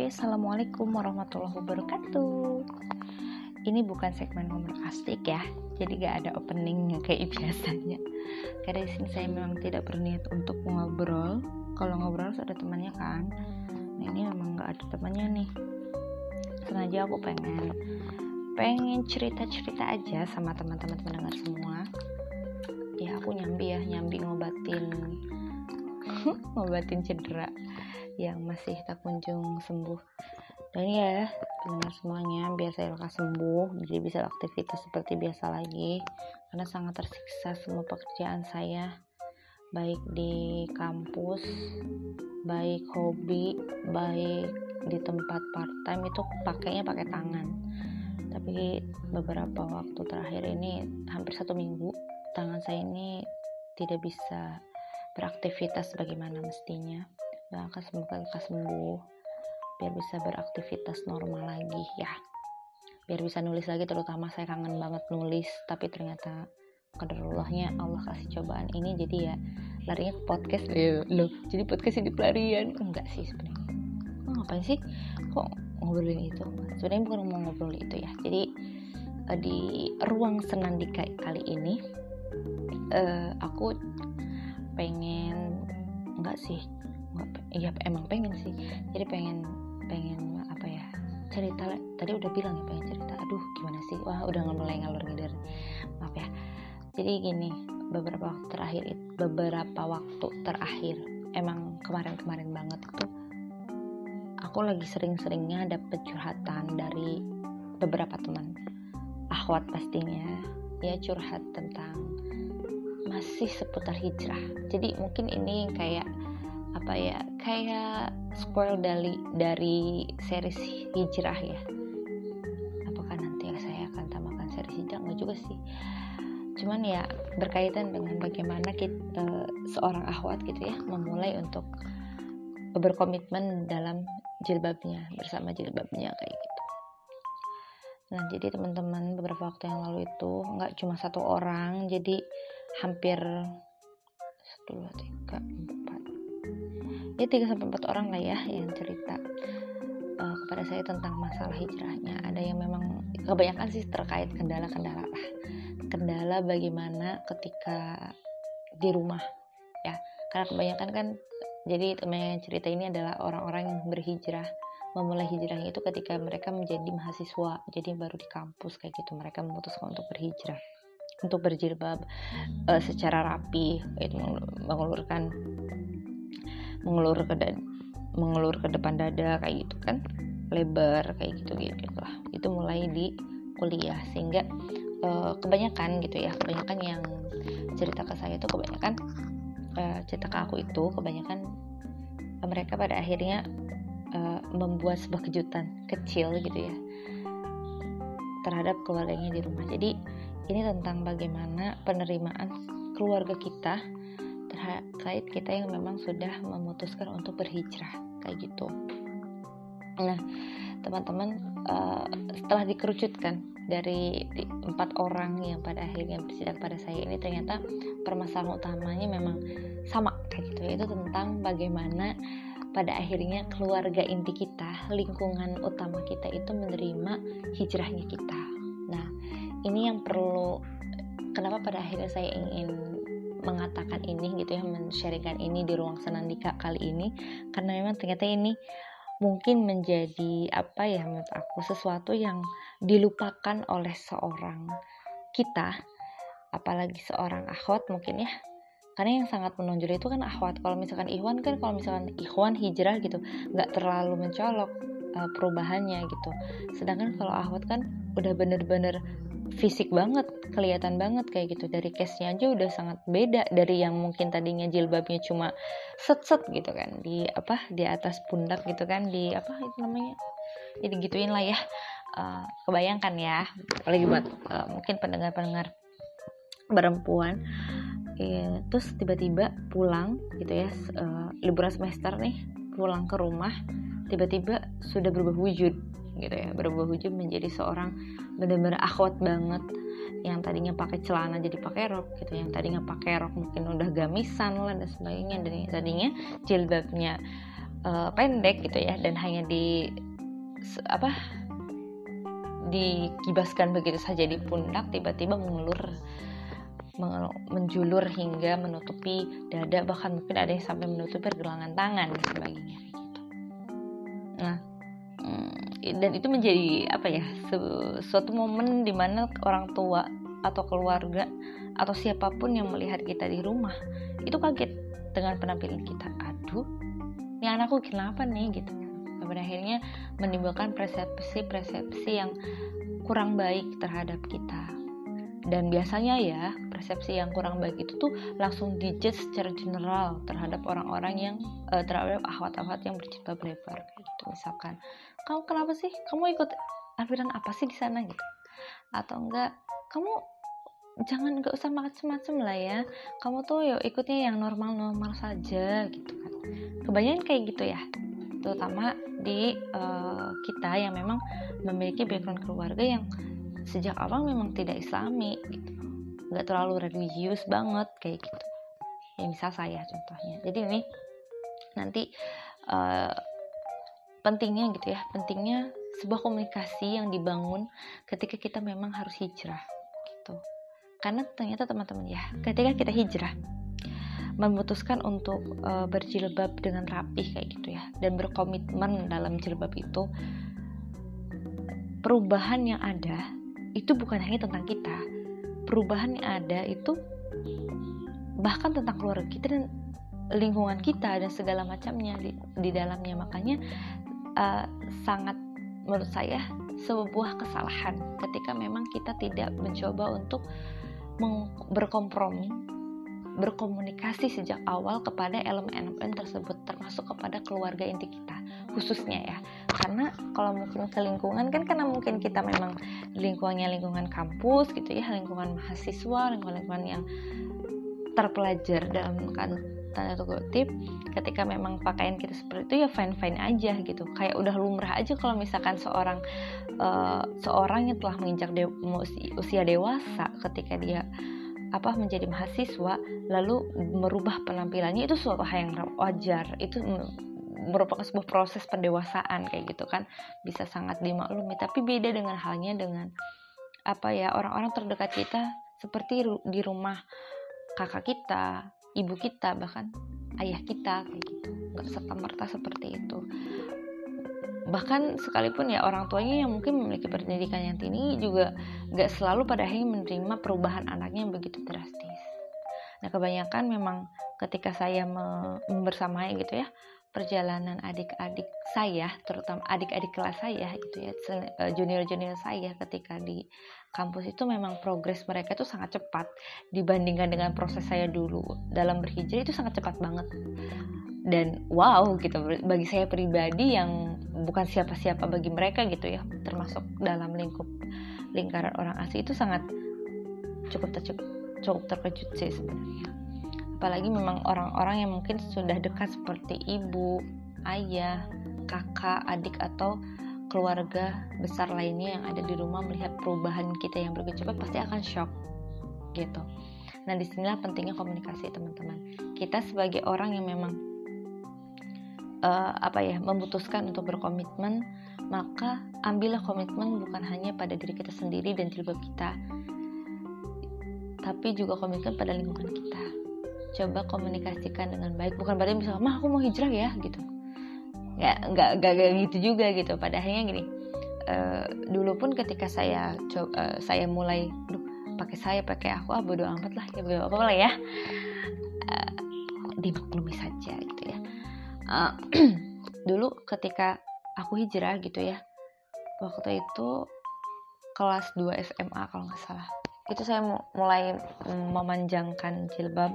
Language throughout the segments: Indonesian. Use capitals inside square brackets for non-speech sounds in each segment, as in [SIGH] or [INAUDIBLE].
Oke, assalamualaikum warahmatullahi wabarakatuh. Ini bukan segmen ngomong asik ya, jadi gak ada opening kayak biasanya. Karena di sini saya memang tidak berniat untuk ngobrol. Kalau ngobrol harus ada temannya kan. Nah ini memang gak ada temannya nih. Sengaja aku pengen pengen cerita-cerita aja sama teman-teman pendengar semua. Ya aku nyambi ya, nyambi ngobatin [LAUGHS] ngobatin cedera yang masih tak kunjung sembuh. Dan ya pendengar semuanya biar saya lekas sembuh jadi bisa aktivitas seperti biasa lagi. Karena sangat tersiksa semua pekerjaan saya baik di kampus baik hobi baik di tempat part time itu pakainya pakai tangan. Tapi beberapa waktu terakhir ini hampir satu minggu tangan saya ini tidak bisa beraktivitas bagaimana mestinya doakan semoga lekas sembuh biar bisa beraktivitas normal lagi ya. Biar bisa nulis lagi terutama saya kangen banget nulis tapi ternyata kaderullahnya Allah kasih cobaan ini jadi ya larinya ke podcast. Loh jadi podcast ini pelarian enggak sih sebenarnya. Oh, ngapain sih? Kok ngobrolin itu? Sebenarnya bukan mau ngobrol itu ya. Jadi uh, di ruang senandika kali ini uh, aku pengen enggak sih iya emang pengen sih. Jadi pengen pengen apa ya cerita. Tadi udah bilang ya pengen cerita. Aduh gimana sih? Wah udah mulai ngalur ngider maaf ya. Jadi gini beberapa waktu terakhir beberapa waktu terakhir emang kemarin-kemarin banget itu aku lagi sering-seringnya dapet curhatan dari beberapa teman. Akhwat pastinya ya curhat tentang masih seputar hijrah. Jadi mungkin ini kayak apa ya kayak spoil dari dari series hijrah ya. Apakah nanti saya akan tambahkan series hijrah? Nggak juga sih. Cuman ya berkaitan dengan bagaimana kita, uh, seorang ahwat gitu ya memulai untuk berkomitmen dalam jilbabnya bersama jilbabnya kayak gitu. Nah jadi teman-teman beberapa waktu yang lalu itu nggak cuma satu orang jadi hampir satu dua tiga ya 3 sampai 4 orang lah ya yang cerita uh, kepada saya tentang masalah hijrahnya. Ada yang memang kebanyakan sih terkait kendala-kendala lah. Kendala bagaimana ketika di rumah ya. Karena kebanyakan kan jadi teman cerita ini adalah orang-orang yang berhijrah memulai hijrahnya itu ketika mereka menjadi mahasiswa jadi baru di kampus kayak gitu mereka memutuskan untuk berhijrah untuk berjilbab uh, secara rapi itu mengulurkan mengelur ke mengelur ke depan dada kayak gitu kan. Lebar kayak gitu gitu lah. Itu mulai di kuliah. Sehingga uh, kebanyakan gitu ya kebanyakan yang cerita ke saya itu kebanyakan uh, cerita ke aku itu kebanyakan uh, mereka pada akhirnya uh, membuat sebuah kejutan kecil gitu ya terhadap keluarganya di rumah. Jadi ini tentang bagaimana penerimaan keluarga kita terkait kita yang memang sudah memutuskan untuk berhijrah kayak gitu. Nah teman-teman uh, setelah dikerucutkan dari empat orang yang pada akhirnya bersidang pada saya ini ternyata permasalahan utamanya memang sama kayak gitu. Yaitu tentang bagaimana pada akhirnya keluarga inti kita lingkungan utama kita itu menerima hijrahnya kita. Nah ini yang perlu kenapa pada akhirnya saya ingin mengatakan ini gitu ya men-sharingkan ini di ruang senandika kali ini. Karena memang ternyata ini mungkin menjadi apa ya menurut aku sesuatu yang dilupakan oleh seorang kita apalagi seorang akhwat mungkin ya. Karena yang sangat menonjol itu kan akhwat kalau misalkan ikhwan kan kalau misalkan ikhwan hijrah gitu nggak terlalu mencolok uh, perubahannya gitu. Sedangkan kalau akhwat kan udah bener-bener fisik banget kelihatan banget kayak gitu. Dari case-nya aja udah sangat beda dari yang mungkin tadinya jilbabnya cuma set-set gitu kan di apa di atas pundak gitu kan di apa itu namanya? Jadi gituin lah ya. Uh, kebayangkan ya apalagi buat uh, mungkin pendengar-pendengar perempuan. E, terus tiba-tiba pulang gitu ya uh, liburan semester nih pulang ke rumah tiba-tiba sudah berubah wujud gitu ya berubah wujud menjadi seorang benar-benar akhwat banget yang tadinya pakai celana jadi pakai rok gitu yang tadinya pakai rok mungkin udah gamisan lah dan sebagainya dan tadinya jilbabnya uh, pendek gitu ya dan hanya di apa dikibaskan begitu saja di pundak tiba-tiba mengelur menjulur hingga menutupi dada bahkan mungkin ada yang sampai menutupi pergelangan tangan dan sebagainya gitu. Nah, dan itu menjadi apa ya suatu momen di mana orang tua atau keluarga atau siapa pun yang melihat kita di rumah itu kaget dengan penampilan kita. Aduh, ini anakku kenapa nih gitu. Pada akhirnya menimbulkan persepsi-persepsi yang kurang baik terhadap kita dan biasanya ya persepsi yang kurang baik itu tuh langsung dijudge secara general terhadap orang-orang yang uh, terhadap ahwat-ahwat yang berjilbab lebar gitu misalkan kamu kenapa sih? Kamu ikut aliran apa sih di sana gitu? Atau enggak kamu jangan nggak usah macem-macem lah ya. Kamu tuh yuk ikutnya yang normal-normal saja gitu kan. Kebanyakan kayak gitu ya terutama di uh, kita yang memang memiliki background keluarga yang sejak awal memang tidak islami gitu. Nggak terlalu religius banget kayak gitu. Ya misal saya contohnya. Jadi ini nanti uh, pentingnya gitu ya pentingnya sebuah komunikasi yang dibangun ketika kita memang harus hijrah gitu. Karena ternyata teman-teman ya ketika kita hijrah memutuskan untuk uh, berjilbab dengan rapih kayak gitu ya dan berkomitmen dalam jilbab itu perubahan yang ada itu bukan hanya tentang kita. Perubahan yang ada itu bahkan tentang keluarga kita dan lingkungan kita dan segala macamnya di, di dalamnya. Makanya uh, sangat menurut saya sebuah kesalahan ketika memang kita tidak mencoba untuk berkompromi berkomunikasi sejak awal kepada elemen-elemen tersebut termasuk kepada keluarga inti kita khususnya ya. Karena kalau mungkin ke lingkungan kan karena mungkin kita memang lingkungannya lingkungan kampus gitu ya lingkungan mahasiswa lingkungan-lingkungan yang terpelajar dalam kan tanda kutip ketika memang pakaian kita seperti itu ya fine fine aja gitu. Kayak udah lumrah aja kalau misalkan seorang uh, seorang yang telah menginjak de usia dewasa ketika dia apa menjadi mahasiswa lalu merubah penampilannya itu suatu hal yang wajar. Itu merupakan sebuah proses pendewasaan kayak gitu kan. Bisa sangat dimaklumi. Tapi beda dengan halnya dengan apa ya orang-orang terdekat kita seperti di rumah kakak kita ibu kita bahkan ayah kita kayak gitu nggak serta merta seperti itu bahkan sekalipun ya orang tuanya yang mungkin memiliki pendidikan yang tinggi juga gak selalu pada akhirnya menerima perubahan anaknya yang begitu drastis. Nah kebanyakan memang ketika saya membersamai gitu ya perjalanan adik-adik saya, terutama adik-adik kelas saya gitu ya, eh, junior-junior saya ketika di kampus itu memang progres mereka itu sangat cepat dibandingkan dengan proses saya dulu. Dalam berhijrah itu sangat cepat banget. Dan wow gitu bagi saya pribadi yang bukan siapa-siapa bagi mereka gitu ya termasuk dalam lingkup lingkaran orang asli itu sangat cukup tercukup cukup terkejut sih sebenarnya apalagi memang orang-orang yang mungkin sudah dekat seperti ibu ayah kakak adik atau keluarga besar lainnya yang ada di rumah melihat perubahan kita yang begitu cepat pasti akan shock gitu. Nah di sinilah pentingnya komunikasi teman-teman. Kita sebagai orang yang memang uh, apa ya memutuskan untuk berkomitmen maka ambillah komitmen bukan hanya pada diri kita sendiri dan jilbab kita tapi juga komitmen pada lingkungan kita coba komunikasikan dengan baik. Bukan berarti misalnya mah aku mau hijrah ya gitu. Ya nggak nggak gitu juga gitu. Pada akhirnya gini uh, dulu pun ketika saya coba, uh, saya mulai pakai saya pakai aku ah bodo amat lah ya bodo apa lah ya? Uh, dimaklumi saja gitu ya. Uh, [CLEARS THROAT] dulu ketika aku hijrah gitu ya waktu itu kelas 2 SMA kalau nggak salah. Itu saya mulai memanjangkan jilbab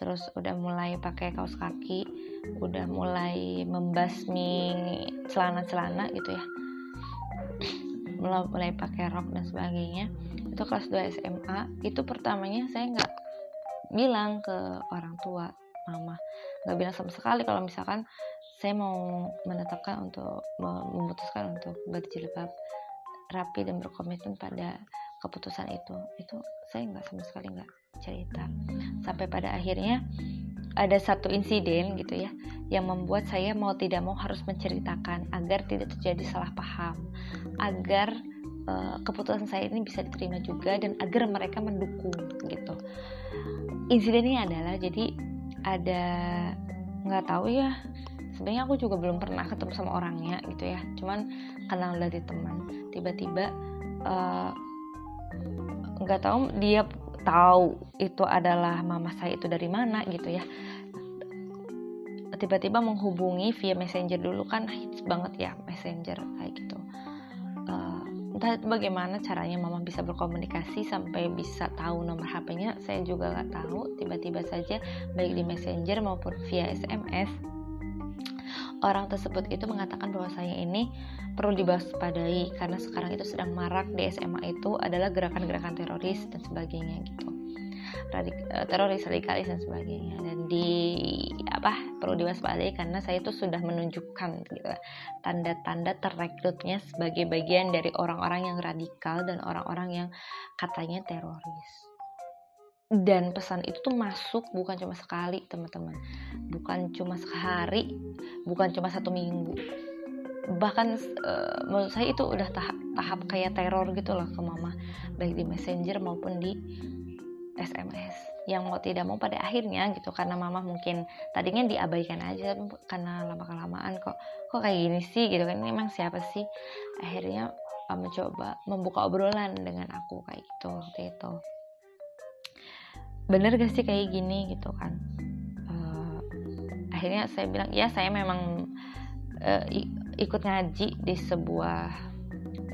terus udah mulai pakai kaos kaki udah mulai membasmi celana-celana gitu ya. [CLEARS THROAT] Mulai, mulai pakai rok dan sebagainya. Itu kelas 2 SMA itu pertamanya saya nggak bilang ke orang tua mama nggak bilang sama sekali kalau misalkan saya mau menetapkan untuk memutuskan untuk berjilbab rapi dan berkomitmen pada keputusan itu. Itu saya nggak sama sekali nggak cerita. Sampai pada akhirnya ada satu insiden gitu ya yang membuat saya mau tidak mau harus menceritakan agar tidak terjadi salah paham agar uh, keputusan saya ini bisa diterima juga dan agar mereka mendukung gitu. Insidennya adalah jadi ada nggak tahu ya sebenarnya aku juga belum pernah ketemu sama orangnya gitu ya cuman kenal dari teman tiba-tiba uh, nggak tahu dia tahu itu adalah mama saya itu dari mana gitu ya. Tiba-tiba menghubungi via messenger dulu kan hits banget ya messenger kayak gitu. Uh, entah bagaimana caranya mama bisa berkomunikasi sampai bisa tahu nomor HP-nya saya juga nggak tahu. Tiba-tiba saja baik di messenger maupun via SMS orang tersebut itu mengatakan bahwa saya ini perlu diwaspadai karena sekarang itu sedang marak di SMA itu adalah gerakan-gerakan teroris dan sebagainya gitu. Radik, uh, teroris radikalis dan sebagainya. Dan di apa perlu diwaspadai karena saya itu sudah menunjukkan gitu tanda-tanda terrekrutnya sebagai bagian dari orang-orang yang radikal dan orang-orang yang katanya teroris dan pesan itu tuh masuk bukan cuma sekali teman-teman. Bukan cuma sehari bukan cuma satu minggu. Bahkan uh, menurut saya itu udah tahap tahap kayak teror gitu loh ke mama. Baik di messenger maupun di SMS yang mau tidak mau pada akhirnya gitu karena mama mungkin tadinya diabaikan aja karena lama kelamaan kok kok kayak gini sih gitu kan. Ini emang siapa sih? Akhirnya mencoba membuka obrolan dengan aku kayak gitu waktu itu bener gak sih kayak gini gitu kan? Uh, akhirnya saya bilang ya saya memang uh, ikut ngaji di sebuah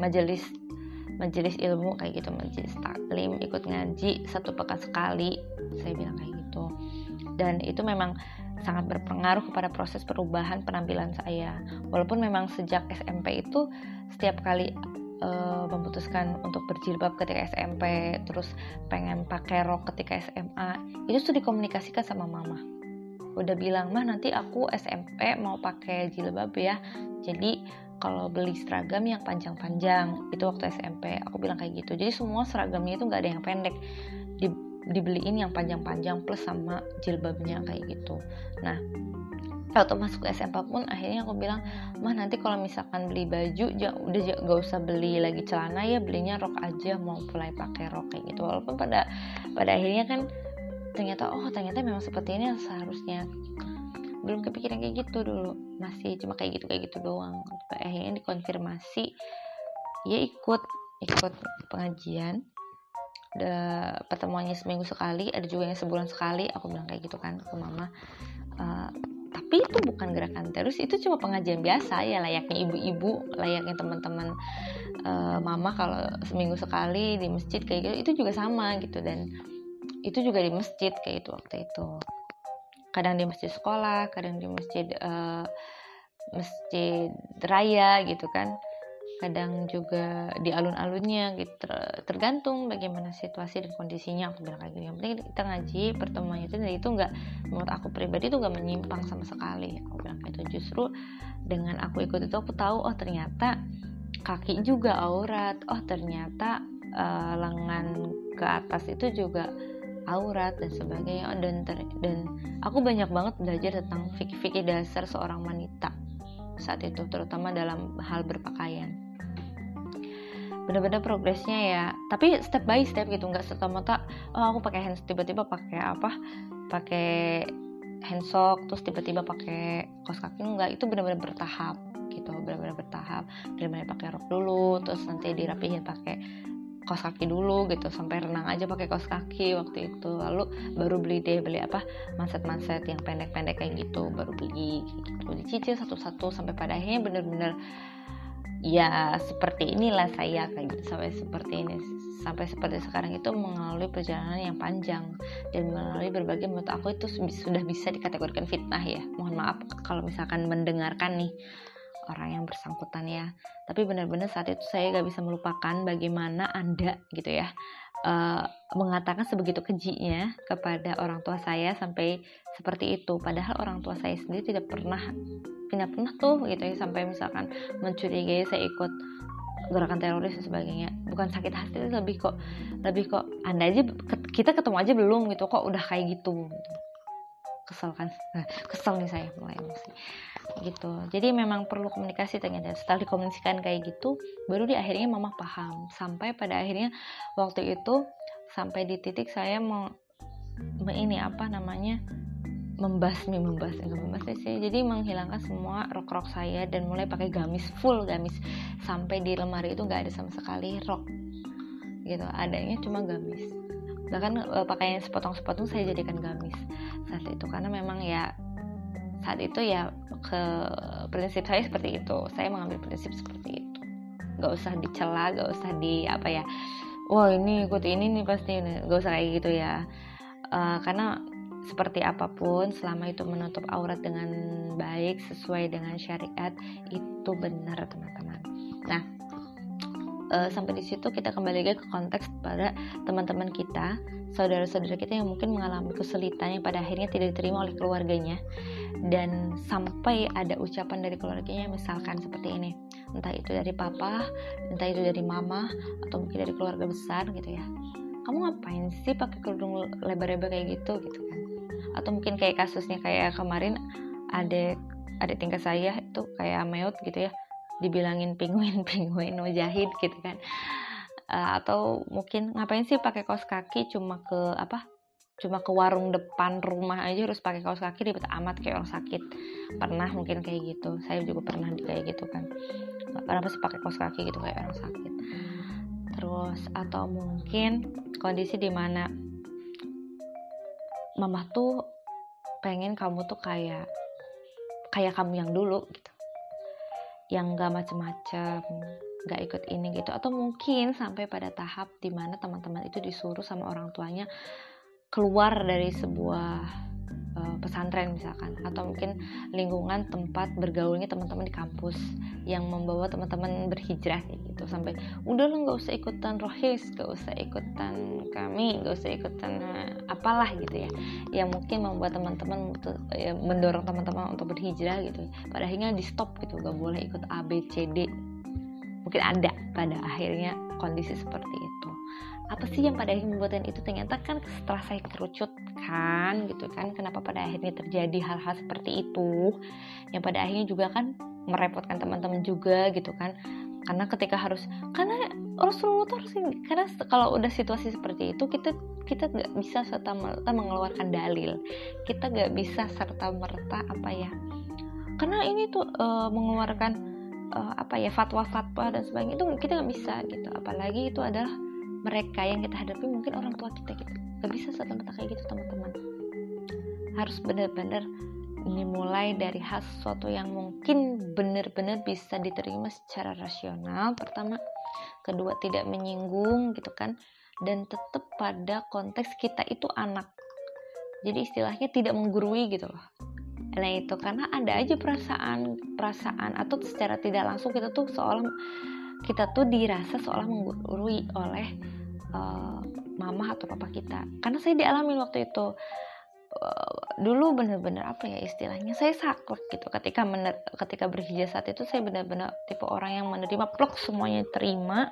majelis majelis ilmu kayak gitu majelis taklim ikut ngaji satu pekan sekali. Saya bilang kayak gitu. Dan itu memang sangat berpengaruh kepada proses perubahan penampilan saya. Walaupun memang sejak SMP itu setiap kali uh, memutuskan untuk berjilbab ketika SMP terus pengen pakai rok ketika SMA itu sudah dikomunikasikan sama mama. Udah bilang mah nanti aku SMP mau pakai jilbab ya. Jadi kalau beli seragam yang panjang-panjang itu waktu SMP aku bilang kayak gitu. Jadi semua seragamnya itu nggak ada yang pendek. Di, dibeliin yang panjang-panjang plus sama jilbabnya kayak gitu. Nah waktu masuk ke SMP pun akhirnya aku bilang mah nanti kalau misalkan beli baju ya udah gak usah beli lagi celana ya belinya rok aja mau mulai pakai rok kayak gitu. Walaupun pada pada akhirnya kan ternyata oh ternyata memang seperti ini yang seharusnya. Belum kepikiran kayak gitu dulu. Masih cuma kayak gitu kayak gitu doang. Akhirnya dikonfirmasi ya ikut ikut pengajian. Ada pertemuannya seminggu sekali ada juga yang sebulan sekali. Aku bilang kayak gitu kan ke mama uh, tapi itu bukan gerakan terus itu cuma pengajian biasa ya layaknya ibu-ibu layaknya teman-teman uh, mama kalau seminggu sekali di masjid kayak gitu itu juga sama gitu. Dan itu juga di masjid kayak itu waktu itu. Kadang di masjid sekolah kadang di masjid uh, masjid raya gitu kan kadang juga di alun-alunnya gitu tergantung bagaimana situasi dan kondisinya. Aku bilang kayak gini yang penting kita ngaji pertemuannya itu itu nggak menurut aku pribadi itu nggak menyimpang sama sekali. Aku bilang itu justru dengan aku ikut itu aku tahu oh ternyata kaki juga aurat. Oh ternyata uh, lengan ke atas itu juga aurat dan sebagainya. Dan ter, dan aku banyak banget belajar tentang fikih-fikih dasar seorang wanita saat itu terutama dalam hal berpakaian benar-benar progresnya ya. Tapi step by step gitu nggak serta merta oh aku pakai hands tiba-tiba pakai apa? Pakai handsock terus tiba-tiba pakai kaos kaki enggak itu benar-benar bertahap gitu benar-benar bertahap. Mulai pakai rok dulu terus nanti dirapihin pakai kaos kaki dulu gitu sampai renang aja pakai kaos kaki waktu itu. Lalu baru beli deh beli apa? Manset-manset yang pendek-pendek kayak gitu baru beli gitu. Dicicil satu-satu sampai pada akhirnya bener-bener ya seperti inilah saya kayak gitu. Sampai seperti ini sampai seperti sekarang itu melalui perjalanan yang panjang dan melalui berbagai menurut aku itu sudah bisa dikategorikan fitnah ya. Mohon maaf kalau misalkan mendengarkan nih orang yang bersangkutan ya. Tapi benar-benar saat itu saya gak bisa melupakan bagaimana anda gitu ya uh, mengatakan sebegitu kejinya kepada orang tua saya sampai seperti itu. Padahal orang tua saya sendiri tidak pernah tidak pernah tuh gitu ya sampai misalkan mencurigai saya ikut gerakan teroris dan sebagainya. Bukan sakit hati lebih kok lebih kok anda aja kita ketemu aja belum gitu. Kok udah kayak gitu, gitu. Kesel kan? [LAUGHS] Kesel nih saya mulai emosi gitu. Jadi memang perlu komunikasi ternyata setelah dikomunikasikan kayak gitu baru di akhirnya mama paham. Sampai pada akhirnya waktu itu sampai di titik saya mau ini apa namanya membasmi membasmi enggak membasmi sih. Jadi menghilangkan semua rok-rok saya dan mulai pakai gamis full gamis. Sampai di lemari itu nggak ada sama sekali rok gitu. Adanya cuma gamis. Bahkan e, pakaian sepotong-sepotong saya jadikan gamis saat itu. Karena memang ya saat itu ya ke prinsip saya seperti itu. Saya mengambil prinsip seperti itu. Nggak usah dicela nggak usah di apa ya wah ini ikut ini nih pasti nggak usah kayak gitu ya. Uh, karena seperti apa pun selama itu menutup aurat dengan baik sesuai dengan syariat itu benar teman-teman. Nah uh, sampai di situ kita kembali lagi ke konteks pada teman-teman kita, saudara-saudara kita yang mungkin mengalami kesulitan yang pada akhirnya tidak diterima oleh keluarganya dan sampai ada ucapan dari keluarganya misalkan seperti ini, entah itu dari papa, entah itu dari mama atau mungkin dari keluarga besar gitu ya. Kamu ngapain sih pakai kerudung lebar-lebar kayak gitu gitu kan? Atau mungkin kayak kasusnya kayak kemarin ada ada tingkat saya itu kayak meot gitu ya dibilangin penguin [LAUGHS] penguin mujahid gitu kan. Uh, atau mungkin ngapain sih pakai kaos kaki cuma ke apa cuma ke warung depan rumah aja harus pakai kaos kaki ribet amat kayak orang sakit. Pernah mungkin kayak gitu saya juga pernah kayak gitu kan. Kenapa sih pakai kaos kaki gitu kayak orang sakit. Terus atau mungkin kondisi di mana mama tuh pengen kamu tuh kayak kayak kamu yang dulu gitu yang gak macem-macem gak ikut ini gitu. Atau mungkin sampai pada tahap di mana teman-teman itu disuruh sama orang tuanya keluar dari sebuah uh, pesantren misalkan atau mungkin lingkungan tempat bergaulnya teman-teman di kampus yang membawa teman-teman berhijrah gitu. Sampai udah lo nggak usah ikutan rohis nggak usah ikutan kami nggak usah ikutan uh, apalah gitu ya. Yang mungkin membuat teman-teman ya, mendorong teman-teman untuk berhijrah gitu. Pada akhirnya di stop gitu gak boleh ikut A B C D mungkin ada pada akhirnya kondisi seperti itu. Apa sih yang pada akhirnya membuatkan itu? Ternyata kan setelah saya kerucutkan gitu kan. Kenapa pada akhirnya terjadi hal-hal seperti itu? Yang pada akhirnya juga kan merepotkan teman-teman juga gitu kan. Karena ketika harus karena Rasulullah tuh harus karena kalau udah situasi seperti itu kita kita nggak bisa serta merta mengeluarkan dalil. Kita nggak bisa serta merta apa ya karena ini tuh uh, mengeluarkan uh, apa ya fatwa-fatwa dan sebagainya itu kita nggak bisa gitu. Apalagi itu adalah mereka yang kita hadapi mungkin orang tua kita gitu. Gak bisa serta-merta kayak gitu teman-teman. Harus benar-benar dimulai dari hal sesuatu yang mungkin benar-benar bisa diterima secara rasional pertama. Kedua tidak menyinggung gitu kan. Dan tetap pada konteks kita itu anak. Jadi istilahnya tidak menggurui gitu loh nah itu karena ada aja perasaan perasaan atau secara tidak langsung kita tuh seolah kita tuh dirasa seolah menggurui oleh uh, mama atau papa kita. Karena saya dialami waktu itu uh, dulu bener-bener apa ya istilahnya saya saklek gitu. Ketika mener, ketika berhijrah saat itu saya benar-benar tipe orang yang menerima plok semuanya terima.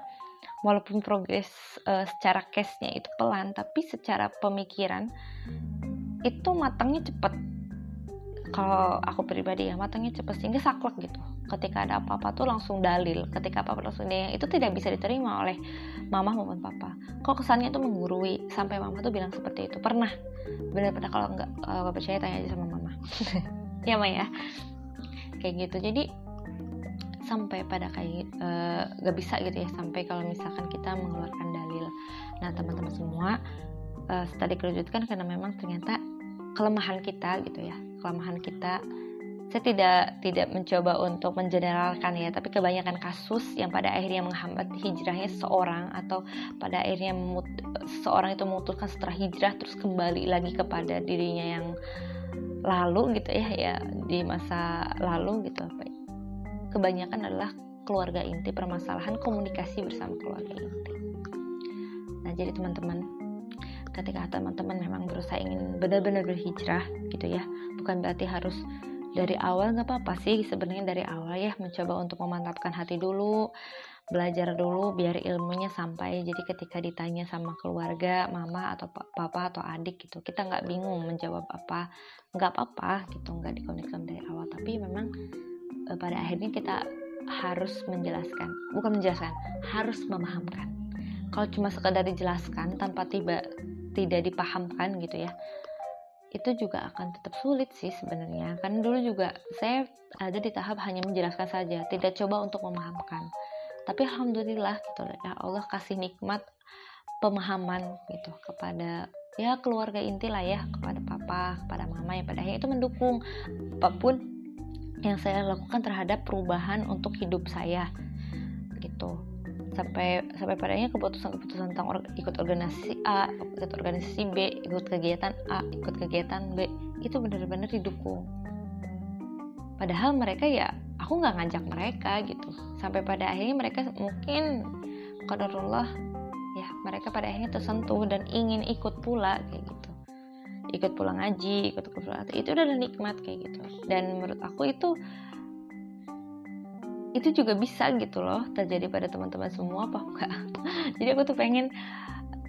Walaupun progres uh, secara case-nya itu pelan tapi secara pemikiran itu matangnya cepet kalau aku pribadi ya matangnya cepet sehingga saklek gitu. Ketika ada apa-apa tuh langsung dalil. Ketika apa-apa langsung dia itu tidak bisa diterima oleh mama maupun papa. Kok kesannya itu menggurui sampai mama tuh bilang seperti itu. Pernah. Benar-benar kalau nggak kalau percaya tanya aja sama mama. [LAUGHS] Ya? Maya kayak gitu. Jadi sampai pada kayak uh, eh, gak bisa gitu ya. Sampai kalau misalkan kita mengeluarkan dalil. Nah teman-teman semua uh, setelah dikerucutkan karena memang ternyata kelemahan kita gitu ya kelemahan kita. Saya tidak tidak mencoba untuk mengeneralkan ya tapi kebanyakan kasus yang pada akhirnya menghambat hijrahnya seorang atau pada akhirnya memut, seorang itu memutuskan setelah hijrah terus kembali lagi kepada dirinya yang lalu gitu ya ya di masa lalu gitu. Kebanyakan adalah keluarga inti permasalahan komunikasi bersama keluarga inti. Nah jadi teman-teman ketika teman-teman memang berusaha ingin benar-benar berhijrah gitu ya. Bukan berarti harus dari awal nggak apa-apa sih. Sebenarnya dari awal ya mencoba untuk memantapkan hati dulu belajar dulu biar ilmunya sampai. Jadi ketika ditanya sama keluarga mama atau papa atau adik gitu kita nggak bingung menjawab apa. Nggak apa-apa gitu nggak dikonekkan dari awal. Tapi memang uh, pada akhirnya kita harus menjelaskan bukan menjelaskan harus memahamkan. Kalau cuma sekedar dijelaskan tanpa tiba tidak dipahamkan gitu ya. Itu juga akan tetap sulit sih sebenarnya. Kan dulu juga saya ada di tahap hanya menjelaskan saja tidak coba untuk memahamkan. Tapi alhamdulillah gitu ya Allah kasih nikmat pemahaman gitu kepada ya keluarga inti lah ya kepada papa kepada mama yang pada akhirnya itu mendukung. Apa pun yang saya lakukan terhadap perubahan untuk hidup saya gitu sampai sampai padanya keputusan-keputusan tentang or, ikut organisasi A, ikut organisasi B, ikut kegiatan A, ikut kegiatan B itu benar-benar didukung. Padahal mereka ya aku nggak ngajak mereka gitu. Sampai pada akhirnya mereka mungkin kadarullah ya mereka pada akhirnya tersentuh dan ingin ikut pula kayak gitu. Ikut pulang ngaji, ikut pulang itu udah nikmat kayak gitu. Dan menurut aku itu itu juga bisa gitu loh terjadi pada teman-teman semua apa enggak? [LAUGHS] Jadi aku tuh pengen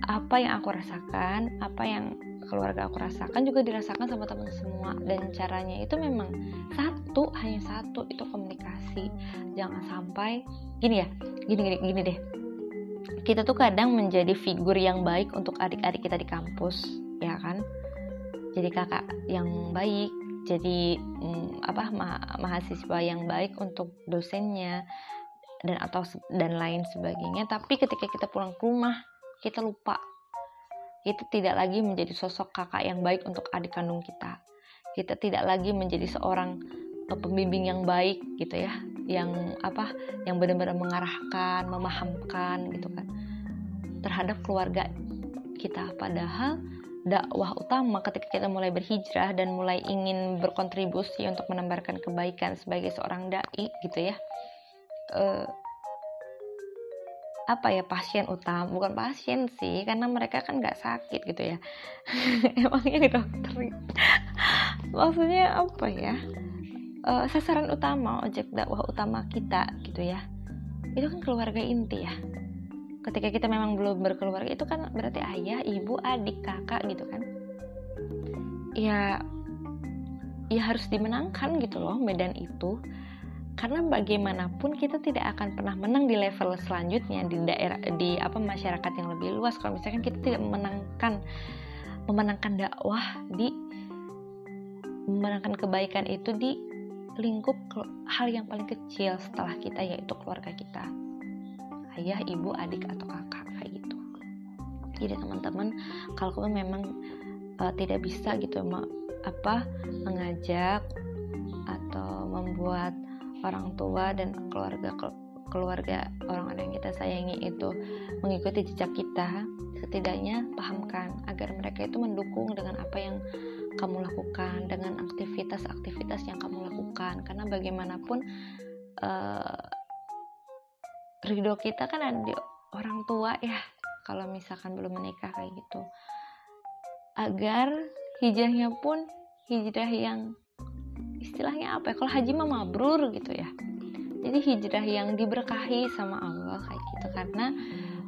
apa yang aku rasakan apa yang keluarga aku rasakan juga dirasakan sama teman semua. Dan caranya itu memang satu hanya satu itu komunikasi. Jangan sampai gini ya gini gini gini deh. Kita tuh kadang menjadi figur yang baik untuk adik-adik kita di kampus ya kan? Jadi kakak yang baik jadi hmm, apa ma mahasiswa yang baik untuk dosennya dan atau dan lain sebagainya. Tapi ketika kita pulang ke rumah kita lupa. Itu tidak lagi menjadi sosok kakak yang baik untuk adik kandung kita. Kita tidak lagi menjadi seorang pembimbing yang baik gitu ya. Yang apa yang benar-benar mengarahkan memahamkan gitu kan. Terhadap keluarga kita. Padahal dakwah utama ketika kita mulai berhijrah dan mulai ingin berkontribusi untuk menebarkan kebaikan sebagai seorang dai gitu ya. Uh, apa ya pasien utama? Bukan pasien sih karena mereka kan nggak sakit gitu ya. [LAUGHS] Emangnya dokter maksudnya apa ya? Uh, sasaran utama ojek dakwah utama kita gitu ya. Itu kan keluarga inti ya ketika kita memang belum berkeluarga itu kan berarti ayah, ibu, adik, kakak gitu kan. Ya ya harus dimenangkan gitu loh medan itu. Karena bagaimanapun kita tidak akan pernah menang di level selanjutnya di daerah di apa masyarakat yang lebih luas kalau misalkan kita tidak memenangkan memenangkan dakwah di memenangkan kebaikan itu di lingkup hal yang paling kecil setelah kita yaitu keluarga kita ayah, ibu, adik atau kakak kayak gitu. Jadi teman-teman kalau kamu memang uh, tidak bisa gitu apa mengajak atau membuat orang tua dan keluarga keluarga orang-orang yang kita sayangi itu mengikuti jejak kita setidaknya pahamkan agar mereka itu mendukung dengan apa yang kamu lakukan dengan aktivitas-aktivitas yang kamu lakukan karena bagaimanapun uh, ridho kita kan ada orang tua ya kalau misalkan belum menikah kayak gitu. Agar hijrahnya pun hijrah yang istilahnya apa ya kalau haji mah mabrur gitu ya. Jadi hijrah yang diberkahi sama Allah kayak gitu. Karena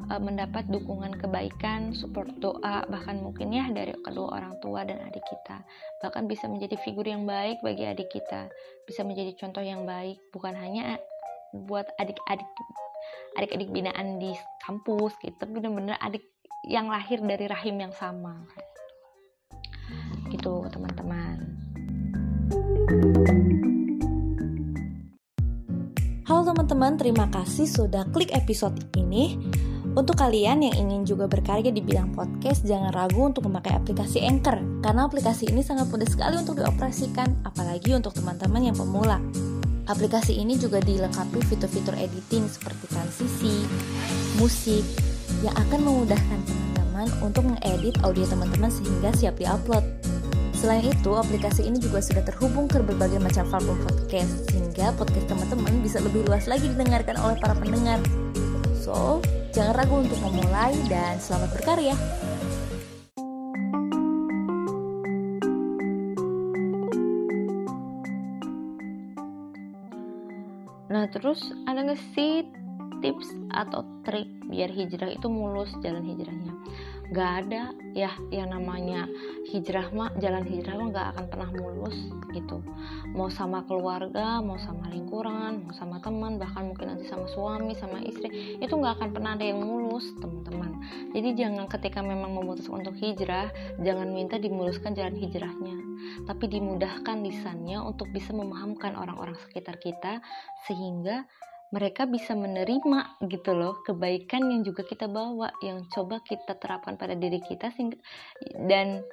e, mendapat dukungan kebaikan, support doa, bahkan mungkin ya dari kedua orang tua dan adik kita. Bahkan bisa menjadi figur yang baik bagi adik kita, bisa menjadi contoh yang baik, bukan hanya buat adik-adik adik-adik binaan di kampus gitu tapi bener-bener adik yang lahir dari rahim yang sama. Gitu teman-teman. Halo teman-teman, terima kasih sudah klik episode ini. Untuk kalian yang ingin juga berkarya di bidang podcast, jangan ragu untuk memakai aplikasi Anchor, karena aplikasi ini sangat mudah sekali untuk dioperasikan, apalagi untuk teman-teman yang pemula. Aplikasi ini juga dilengkapi fitur-fitur editing seperti transisi, musik, yang akan memudahkan teman-teman untuk mengedit audio teman-teman sehingga siap diupload. Selain itu, aplikasi ini juga sudah terhubung ke berbagai macam platform podcast, sehingga podcast teman-teman bisa lebih luas lagi didengarkan oleh para pendengar. So, jangan ragu untuk memulai dan selamat berkarya! Terus ada nggak sih tips atau trik biar hijrah itu mulus jalan hijrahnya nggak ada. Ya yang namanya hijrah mah jalan hijrah mah nggak akan pernah mulus gitu. Mau sama keluarga mau sama lingkungan mau sama teman bahkan mungkin nanti sama suami sama istri itu nggak akan pernah ada yang mulus teman-teman. Jadi jangan ketika memang memutuskan untuk hijrah jangan minta dimuluskan jalan hijrahnya. Tapi dimudahkan lisannya untuk bisa memahamkan orang-orang sekitar kita sehingga mereka bisa menerima gitu loh kebaikan yang juga kita bawa yang coba kita terapkan pada diri kita sehingga dan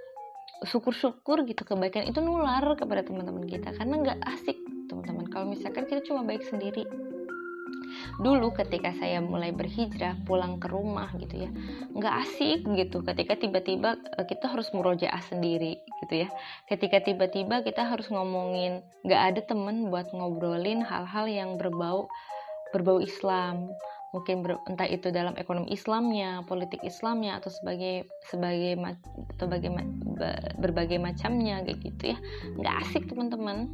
syukur-syukur gitu kebaikan itu nular kepada teman-teman kita. Karena nggak asik teman-teman. Kalau misalkan kita cuma baik sendiri. Dulu ketika saya mulai berhijrah pulang ke rumah gitu ya nggak asik gitu. Ketika tiba-tiba eh, kita harus murojaah sendiri gitu ya. Ketika tiba-tiba kita harus ngomongin nggak ada temen buat ngobrolin hal-hal yang berbau berbau Islam. Mungkin ber, entah itu dalam ekonomi Islamnya, politik Islamnya atau sebagai sebagai atau bagai, berbagai macamnya kayak gitu ya. Nggak asik teman-teman.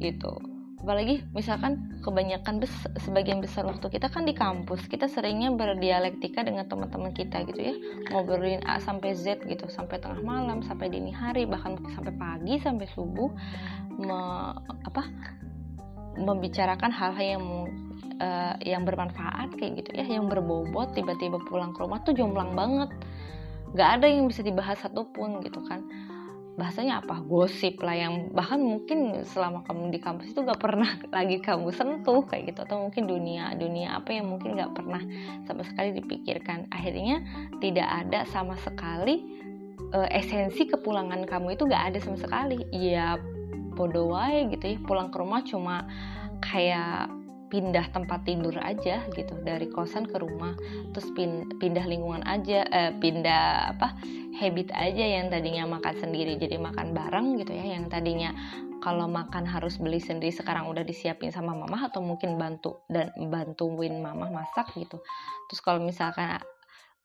Gitu. Apalagi misalkan kebanyakan bes, sebagian besar waktu kita kan di kampus kita seringnya berdialektika dengan teman-teman kita gitu ya. Ngobrolin A sampai Z gitu sampai tengah malam sampai dini hari bahkan sampai pagi sampai subuh. Me, apa membicarakan hal-hal yang uh, yang bermanfaat kayak gitu ya yang berbobot tiba-tiba pulang ke rumah tuh jomplang banget. Nggak ada yang bisa dibahas satupun gitu kan. Bahasanya apa? Gosip lah yang bahkan mungkin selama kamu di kampus itu gak pernah [LAUGHS] lagi kamu sentuh kayak gitu. Atau mungkin dunia dunia apa yang mungkin gak pernah sama sekali dipikirkan. Akhirnya tidak ada sama sekali uh, esensi kepulangan kamu itu gak ada sama sekali. Ya bodoh wae gitu ya. Pulang ke rumah cuma kayak pindah tempat tidur aja gitu dari kosan ke rumah. Terus pindah lingkungan aja eh, pindah apa habit aja yang tadinya makan sendiri jadi makan bareng gitu ya. Yang tadinya kalau makan harus beli sendiri sekarang udah disiapin sama mama atau mungkin bantu dan bantuin mama masak gitu. Terus kalau misalkan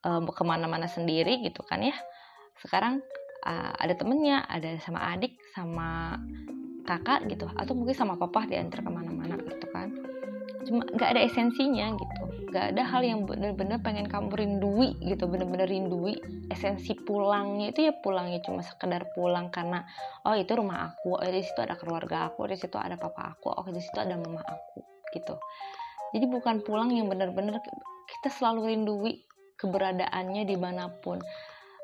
uh, ke mana-mana sendiri gitu kan ya sekarang uh, ada temennya ada sama adik sama kakak gitu atau mungkin sama papa diantar ke mana-mana gitu kan cuma nggak ada esensinya gitu. Nggak ada hal yang bener-bener pengen kamu rindui gitu bener-bener rindui. Esensi pulangnya itu ya pulangnya cuma sekedar pulang karena oh itu rumah aku oh di situ ada keluarga aku di situ ada papa aku oh di situ ada mama aku gitu. Jadi bukan pulang yang bener-bener kita selalu rindui keberadaannya di mana pun.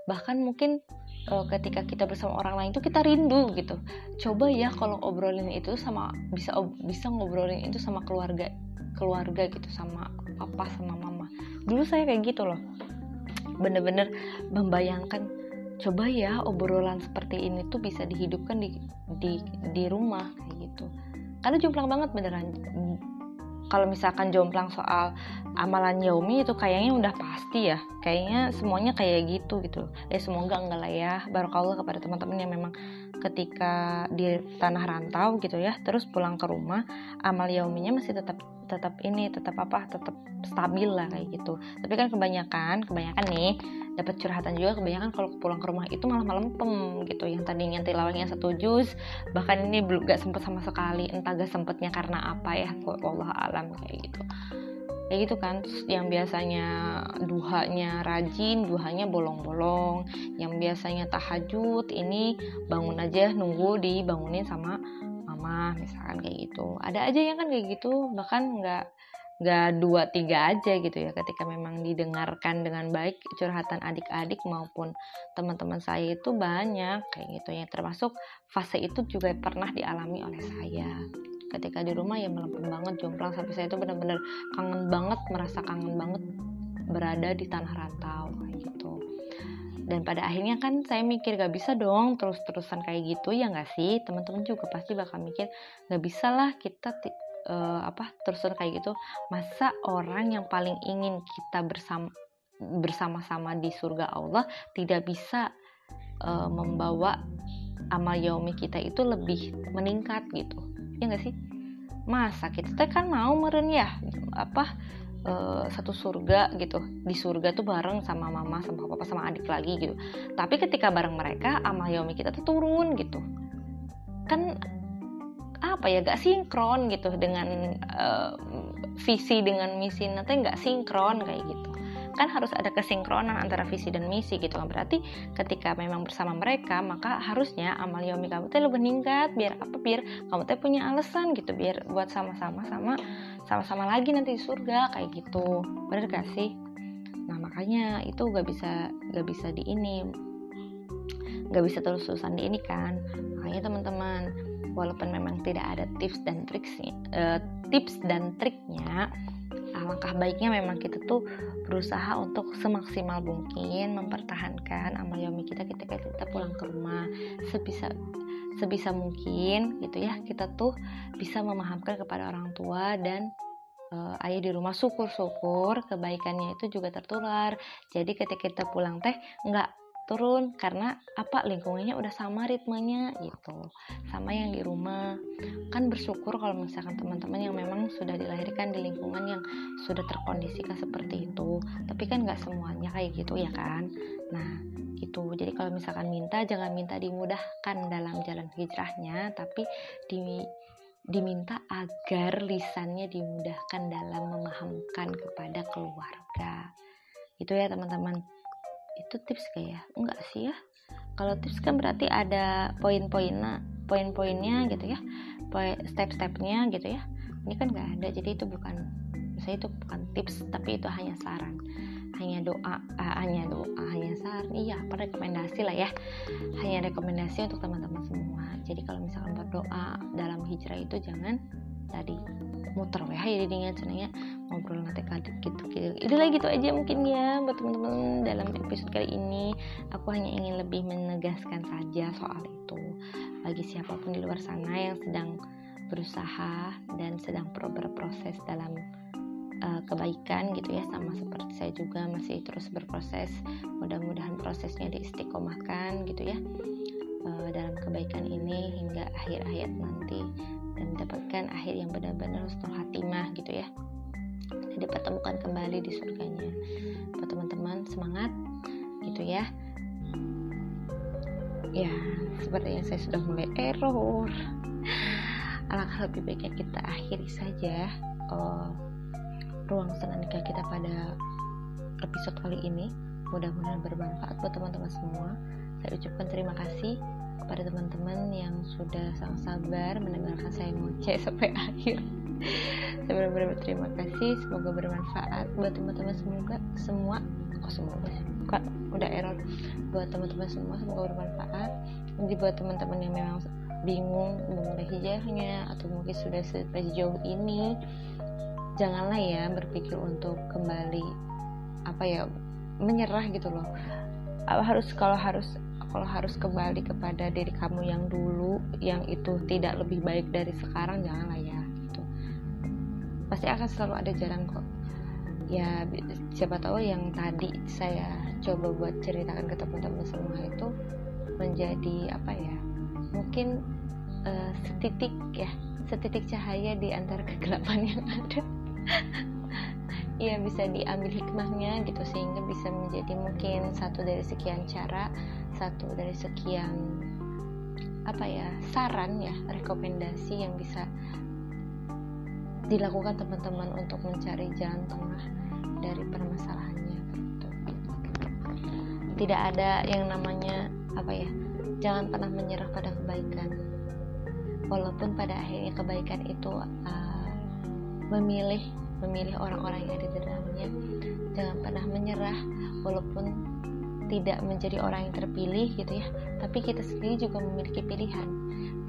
Bahkan mungkin uh, ketika kita bersama orang lain itu kita rindu gitu. Coba ya kalau obrolin itu sama bisa bisa ngobrolin itu sama keluarga keluarga gitu sama papa sama mama. Dulu saya kayak gitu loh. Bener-bener membayangkan coba ya obrolan seperti ini tuh bisa dihidupkan di di di rumah kayak gitu. Karena jomplang banget beneran. Kalau misalkan jomplang soal amalan Yaumi itu kayaknya udah pasti ya. Kayaknya semuanya kayak gitu gitu ya semoga enggak lah ya. Barokallah kepada teman-teman yang memang ketika di tanah rantau gitu ya terus pulang ke rumah amal yauminya masih tetap tetap ini tetap apa tetap stabil lah kayak gitu. Tapi kan kebanyakan kebanyakan nih dapat curhatan juga kebanyakan kalau pulang ke rumah itu malah melempem gitu. Yang tadinya tilawahnya satu juz bahkan ini belum gak sempet sama sekali entah gak sempetnya karena apa ya Allah alam kayak gitu. Kayak gitu kan Terus yang biasanya duhanya rajin duhanya bolong-bolong. Yang biasanya tahajud ini bangun aja nunggu dibangunin sama mama misalkan kayak gitu. Ada aja yang kan kayak gitu bahkan nggak nggak dua tiga aja gitu ya. Ketika memang didengarkan dengan baik curhatan adik-adik maupun teman-teman saya itu banyak kayak gitu ya. Termasuk fase itu juga pernah dialami oleh saya. Ketika di rumah ya melempem banget jomplang sampai saya itu benar-benar kangen banget merasa kangen banget berada di tanah rantau kayak gitu dan pada akhirnya kan saya mikir gak bisa dong terus-terusan kayak gitu. Ya gak sih? Teman-teman juga pasti bakal mikir gak bisa lah kita uh, apa terusan kayak gitu. Masa orang yang paling ingin kita bersama bersama-sama di surga Allah tidak bisa uh, membawa amal yaumi kita itu lebih meningkat gitu? Ya gak sih? Masa kita kan mau meren ya? Apa uh, satu surga gitu. Di surga tuh bareng sama mama sama papa sama adik lagi gitu. Tapi ketika bareng mereka amal yomi kita tuh turun gitu. Kan apa ya gak sinkron gitu dengan uh, visi dengan misi nanti nggak sinkron kayak gitu kan harus ada kesinkronan antara visi dan misi gitu kan. Berarti ketika memang bersama mereka maka harusnya amal yomi kamu tuh lebih meningkat biar apa? Biar kamu tuh punya alasan gitu biar buat sama-sama sama sama-sama lagi nanti di surga kayak gitu. Bener gak sih? Nah makanya itu gak bisa gak bisa di ini gak bisa terus-terusan di ini kan. Makanya teman-teman walaupun memang tidak ada tips dan triksnya uh, tips dan triknya alangkah baiknya memang kita tuh berusaha untuk semaksimal mungkin mempertahankan amal yomi kita ketika kita pulang ke rumah. Sebisa sebisa mungkin gitu ya kita tuh bisa memahamkan kepada orang tua dan uh, ayah di rumah. Syukur-syukur kebaikannya itu juga tertular. Jadi ketika kita pulang teh nggak turun karena apa lingkungannya udah sama ritmenya gitu sama yang di rumah. Kan bersyukur kalau misalkan teman-teman yang memang sudah dilahirkan di lingkungan yang sudah terkondisikan seperti itu tapi kan nggak semuanya kayak gitu ya kan? Nah itu jadi kalau misalkan minta jangan minta dimudahkan dalam jalan hijrahnya tapi di diminta agar lisannya dimudahkan dalam memahamkan kepada keluarga. Itu ya teman-teman itu tips kayak enggak sih ya. Kalau tips kan berarti ada poin-poinnya poin-poinnya gitu ya. Step-stepnya gitu ya. Ini kan nggak ada. Jadi itu bukan saya itu bukan tips tapi itu hanya saran. Hanya doa uh, hanya doa hanya saran. Iya apa rekomendasi lah ya. Hanya rekomendasi untuk teman-teman semua. Jadi kalau misalkan berdoa dalam hijrah itu jangan tadi. Muter weh ya jadinya cenanya ngobrol nanti kadit gitu gitu itulah gitu aja mungkin ya buat teman-teman dalam episode kali ini. Aku hanya ingin lebih menegaskan saja soal itu. Bagi siapa pun di luar sana yang sedang berusaha dan sedang berproses dalam uh, kebaikan gitu ya sama seperti saya juga masih terus berproses. Mudah-mudahan prosesnya diistiqomahkan gitu ya uh, dalam kebaikan ini hingga akhir hayat nanti dan mendapatkan akhir yang benar-benar husnul hatimah gitu ya. Dan dipertemukan kembali di surganya. Buat teman-teman semangat gitu ya. Ya seperti yang saya sudah mulai error. Alangkah lebih baiknya kita akhiri saja uh, ruang senandika kita pada episode kali ini. Mudah-mudahan bermanfaat buat teman-teman semua. Saya ucapkan terima kasih kepada teman-teman yang sudah sangat sabar mendengarkan saya ngoceh [LAUGHS] sampai akhir. Saya benar-benar berterima kasih semoga bermanfaat. Buat teman-teman semoga semua kok semoga. Kok udah error. Buat teman-teman semua semoga bermanfaat. Nanti buat teman-teman yang memang bingung memulai hijrahnya atau mungkin sudah sejauh ini janganlah ya berpikir untuk kembali apa ya menyerah gitu loh. Harus kalau harus kalau harus kembali kepada diri kamu yang dulu yang itu tidak lebih baik dari sekarang janganlah ya gitu. Pasti akan selalu ada jalan kok. Ya siapa tahu yang tadi saya coba buat ceritakan ke teman-teman semua itu menjadi apa ya mungkin uh, setitik ya setitik cahaya di antara [LAUGHS] kegelapan yang ada. Ya bisa diambil hikmahnya gitu sehingga bisa menjadi mungkin satu dari sekian cara satu dari sekian apa ya saran ya rekomendasi yang bisa dilakukan teman-teman untuk mencari jalan tengah dari permasalahannya gitu. Tidak ada yang namanya apa ya? Jangan pernah menyerah pada kebaikan. Walaupun pada akhirnya kebaikan itu uh, memilih memilih orang-orang yang ada di dalamnya. Jangan pernah menyerah walaupun tidak menjadi orang yang terpilih gitu ya. Tapi kita sendiri juga memiliki pilihan.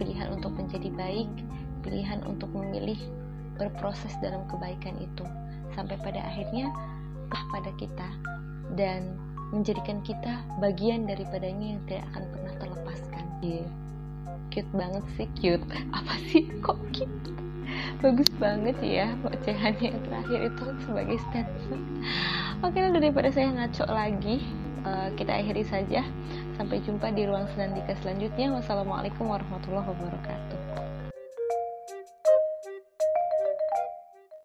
Pilihan untuk menjadi baik pilihan untuk memilih berproses dalam kebaikan itu. Sampai pada akhirnya ah pada kita. Dan menjadikan kita bagian daripadanya yang tidak akan pernah terlepaskan. Yeah. cute banget sih cute. Apa sih? Kok cute? Bagus banget ya ocehannya yang terakhir itu sebagai statement. Oke daripada saya ngaco lagi uh, kita akhiri saja. Sampai jumpa di ruang senandika selanjutnya. Wassalamualaikum warahmatullahi wabarakatuh.